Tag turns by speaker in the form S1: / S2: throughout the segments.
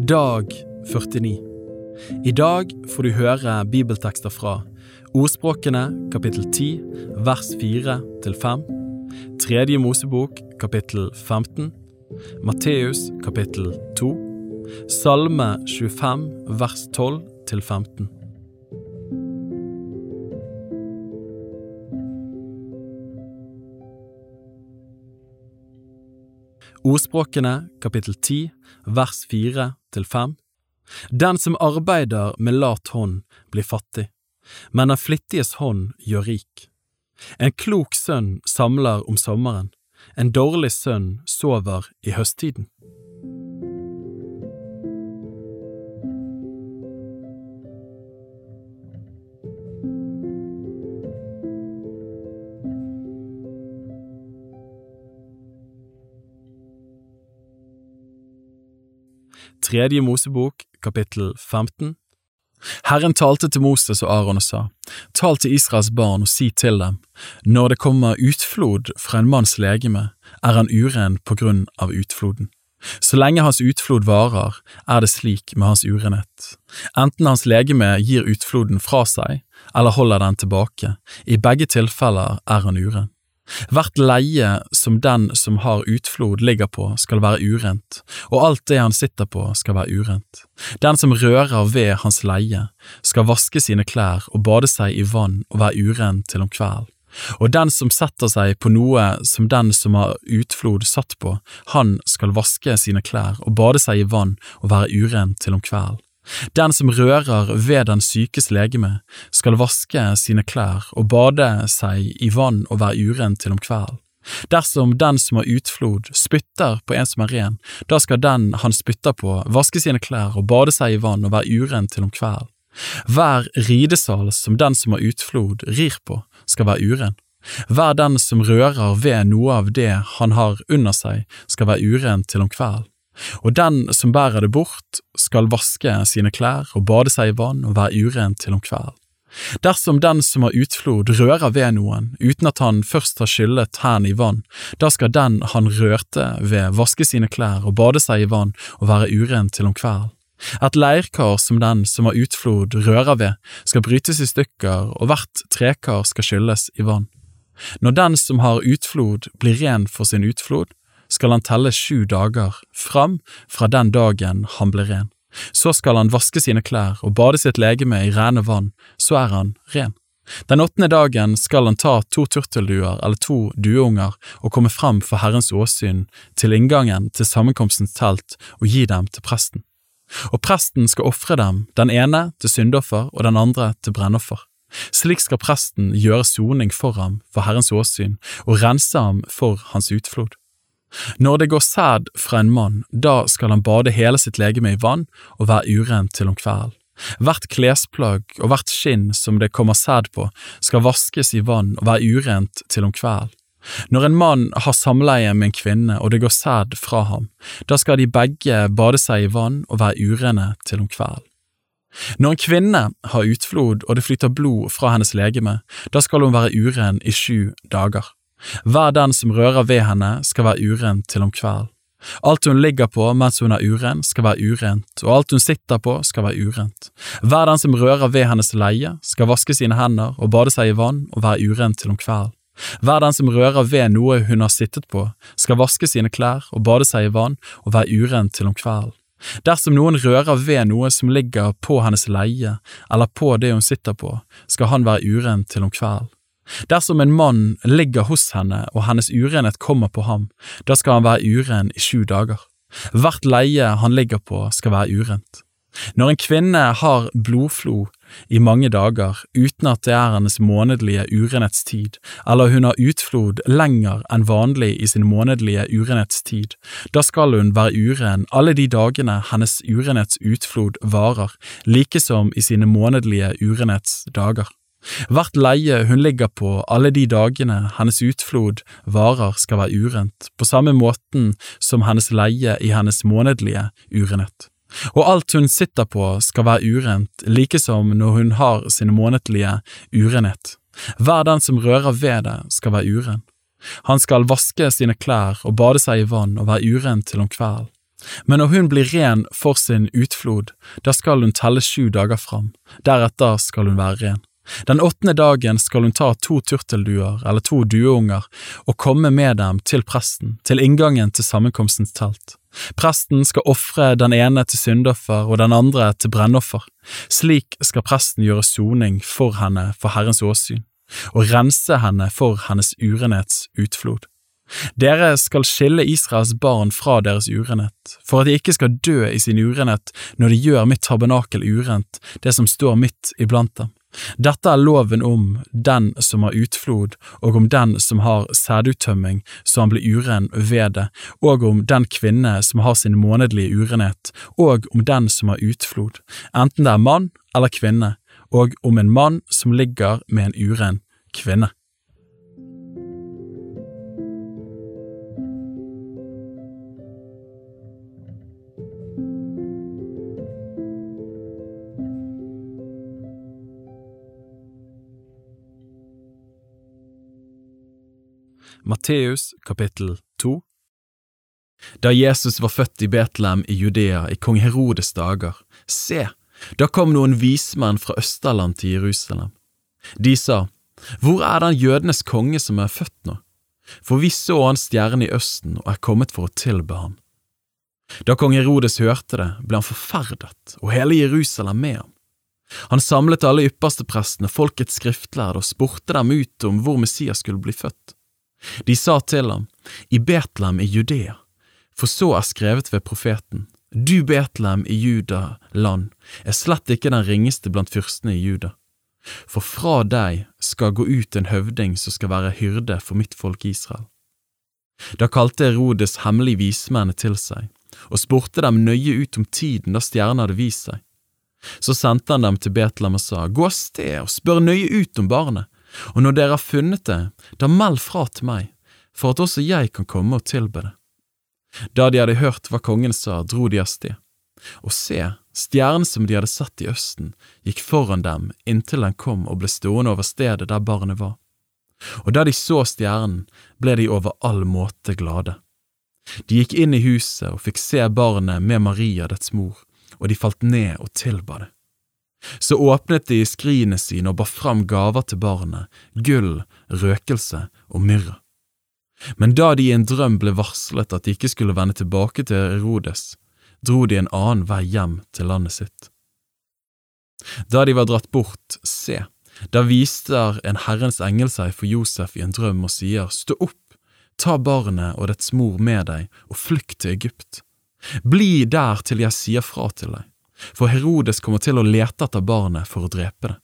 S1: Dag 49 I dag får du høre bibeltekster fra Ordspråkene kapittel 10 vers 4 til 5, Tredje Mosebok kapittel 15, Matteus kapittel 2, Salme 25 vers 12 til 15. Ordspråkene kapittel 10 vers 4 til fem. Den som arbeider med lat hånd blir fattig, men den flittiges hånd gjør rik. En klok sønn samler om sommeren, en dårlig sønn sover i høsttiden. Tredje Mosebok, kapittel 15 Herren talte til Moses og Aron og sa, Tal til Israels barn og si til dem, når det kommer utflod fra en manns legeme, er han uren på grunn av utfloden. Så lenge hans utflod varer, er det slik med hans urenhet. Enten hans legeme gir utfloden fra seg, eller holder den tilbake, i begge tilfeller er han uren. Hvert leie som den som har utflod ligger på skal være urent, og alt det han sitter på skal være urent. Den som rører ved hans leie, skal vaske sine klær og bade seg i vann og være uren til om kvelden. Og den som setter seg på noe som den som har utflod satt på, han skal vaske sine klær og bade seg i vann og være uren til om kvelden. Den som rører ved den sykes legeme, skal vaske sine klær og bade seg i vann og være uren til om kvelden. Dersom den som har utflod, spytter på en som er ren, da skal den han spytter på, vaske sine klær og bade seg i vann og være uren til om kvelden. Hver ridesal som den som har utflod, rir på, skal være uren. Hver den som rører ved noe av det han har under seg, skal være uren til om kvelden. Og den som bærer det bort, skal vaske sine klær og bade seg i vann og være uren til om kvelden. Dersom den som har utflod rører ved noen uten at han først har skyllet hendene i vann, da skal den han rørte ved vaske sine klær og bade seg i vann og være uren til om kvelden. Et leirkar som den som har utflod rører ved, skal brytes i stykker, og hvert trekar skal skylles i vann. Når den som har utflod blir ren for sin utflod, skal han telle sju dager fram fra den dagen han ble ren. Så skal han vaske sine klær og bade sitt legeme i rene vann, så er han ren. Den åttende dagen skal han ta to turtelduer eller to dueunger og komme frem for Herrens åsyn til inngangen til sammenkomstens telt og gi dem til presten. Og presten skal ofre dem, den ene til syndoffer og den andre til brennoffer. Slik skal presten gjøre soning for ham for Herrens åsyn og rense ham for hans utflod. Når det går sæd fra en mann, da skal han bade hele sitt legeme i vann og være uren til om kvelden. Hvert klesplagg og hvert skinn som det kommer sæd på, skal vaskes i vann og være urent til om kvelden. Når en mann har samleie med en kvinne og det går sæd fra ham, da skal de begge bade seg i vann og være urene til om kvelden. Når en kvinne har utflod og det flyter blod fra hennes legeme, da skal hun være uren i sju dager. Hver den som rører ved henne, skal være uren til om kvelden. Alt hun ligger på mens hun er uren, skal være urent, og alt hun sitter på, skal være urent. Hver den som rører ved hennes leie, skal vaske sine hender og bade seg i vann og være urent til om kvelden. Hver den som rører ved noe hun har sittet på, skal vaske sine klær og bade seg i vann og være urent til om kvelden. Dersom noen rører ved noe som ligger på hennes leie eller på det hun sitter på, skal han være uren til om kvelden. Dersom en mann ligger hos henne og hennes urenhet kommer på ham, da skal han være uren i sju dager. Hvert leie han ligger på skal være urent. Når en kvinne har blodflo i mange dager uten at det er hennes månedlige urenhetstid, eller hun har utflod lenger enn vanlig i sin månedlige urenhetstid, da skal hun være uren alle de dagene hennes urenhetsutflod varer, like som i sine månedlige urenhetsdager. Hvert leie hun ligger på alle de dagene hennes utflod varer skal være urent, på samme måten som hennes leie i hennes månedlige urenhet. Og alt hun sitter på skal være urent, like som når hun har sin månedlige urenhet. Hver den som rører ved det, skal være uren. Han skal vaske sine klær og bade seg i vann og være uren til om kvelden. Men når hun blir ren for sin utflod, da skal hun telle sju dager fram, deretter skal hun være ren. Den åttende dagen skal hun ta to turtelduer eller to dueunger og komme med dem til presten, til inngangen til sammenkomstens telt. Presten skal ofre den ene til syndoffer og den andre til brennoffer. Slik skal presten gjøre soning for henne for Herrens åsyn, og rense henne for hennes urenhets utflod. Dere skal skille Israels barn fra deres urenhet, for at de ikke skal dø i sin urenhet når de gjør mitt tabernakel urent, det som står midt iblant dem. Dette er loven om den som har utflod, og om den som har sæduttømming så han blir uren ved det, og om den kvinne som har sin månedlige urenhet, og om den som har utflod, enten det er mann eller kvinne, og om en mann som ligger med en uren kvinne. Matteus kapittel 2 Da Jesus var født i Betlehem i Judea i kong Herodes dager, se, da kom noen vismenn fra Østerland til Jerusalem. De sa, Hvor er den jødenes konge som er født nå? For vi så hans stjerne i østen og er kommet for å tilbe ham. Da kong Herodes hørte det, ble han forferdet, og hele Jerusalem med ham. Han samlet alle yppersteprestene, folkets skriftlærde, og spurte dem ut om hvor Messias skulle bli født. De sa til ham, I Betlehem i Judea, for så er skrevet ved profeten, Du Betlehem i Juda land er slett ikke den ringeste blant fyrstene i Juda, for fra deg skal gå ut en høvding som skal være hyrde for mitt folk Israel. Da kalte Herodes hemmelige vismennene til seg, og spurte dem nøye ut om tiden da stjernen hadde vist seg. Så sendte han dem til Betlehem og sa, Gå av sted og spør nøye ut om barnet, og når dere har funnet det, da meld fra til meg, for at også jeg kan komme og tilbe det. Da de hadde hørt hva kongen sa, dro de av sted, og se, stjernen som de hadde sett i østen, gikk foran dem inntil den kom og ble stående over stedet der barnet var. Og da de så stjernen, ble de over all måte glade. De gikk inn i huset og fikk se barnet med Maria, dets mor, og de falt ned og tilba det. Så åpnet de skrinet sine og bar fram gaver til barnet, gull, røkelse og myrra. Men da de i en drøm ble varslet at de ikke skulle vende tilbake til Erodes, dro de en annen vei hjem til landet sitt. Da de var dratt bort, se, da viste en Herrens engel seg for Josef i en drøm og sier, Stå opp, ta barnet og dets mor med deg og flykt til Egypt. Bli der til jeg sier fra til deg for Herodes kommer til å lete etter barnet for å drepe det.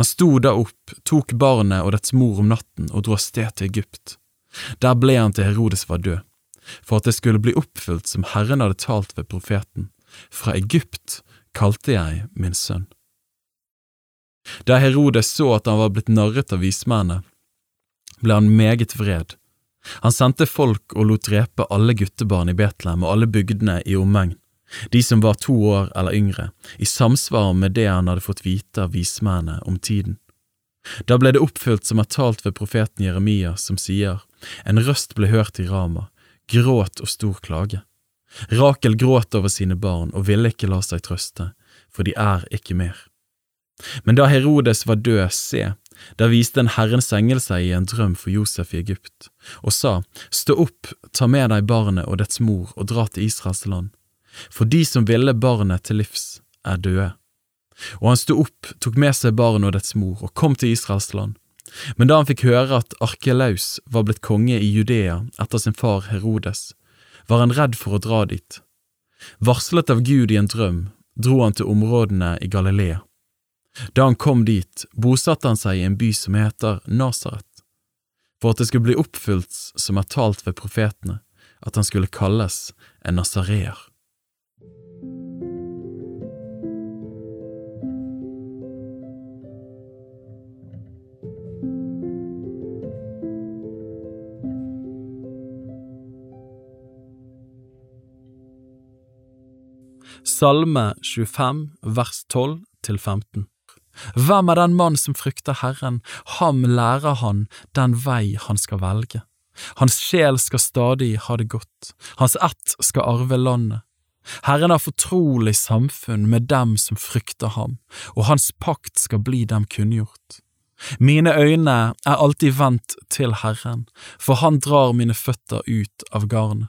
S1: Han sto da opp, tok barnet og dets mor om natten og dro av sted til Egypt. Der ble han til Herodes var død, for at det skulle bli oppfylt som Herren hadde talt ved profeten, fra Egypt kalte jeg min sønn. Da Herodes så at han var blitt narret av vismennene, ble han meget vred. Han sendte folk og lot drepe alle guttebarn i Betlehem og alle bygdene i omegn de som var to år eller yngre, i samsvar med det han hadde fått vite av vismennene om tiden. Da ble det oppfylt som er talt ved profeten Jeremia, som sier, En røst ble hørt i Rama, gråt og stor klage. Rakel gråt over sine barn og ville ikke la seg trøste, for de er ikke mer. Men da Herodes var død, se, da viste en Herrens engel seg i en drøm for Josef i Egypt, og sa, Stå opp, ta med deg barnet og dets mor og dra til Israels land for de som ville barnet til livs, er døde. Og han sto opp, tok med seg barnet og dets mor og kom til Israels land. Men da han fikk høre at Arkelaus var blitt konge i Judea etter sin far Herodes, var han redd for å dra dit. Varslet av Gud i en drøm dro han til områdene i Galilea. Da han kom dit, bosatte han seg i en by som heter Nasaret, for at det skulle bli oppfylt som er talt ved profetene, at han skulle kalles en nasareer. Salme 25 vers 12 til 15 Hvem er den mann som frykter Herren, ham lærer han den vei han skal velge. Hans sjel skal stadig ha det godt, hans ett skal arve landet. Herren har fortrolig samfunn med dem som frykter ham, og hans pakt skal bli dem kunngjort. Mine øyne er alltid vendt til Herren, for han drar mine føtter ut av garnet.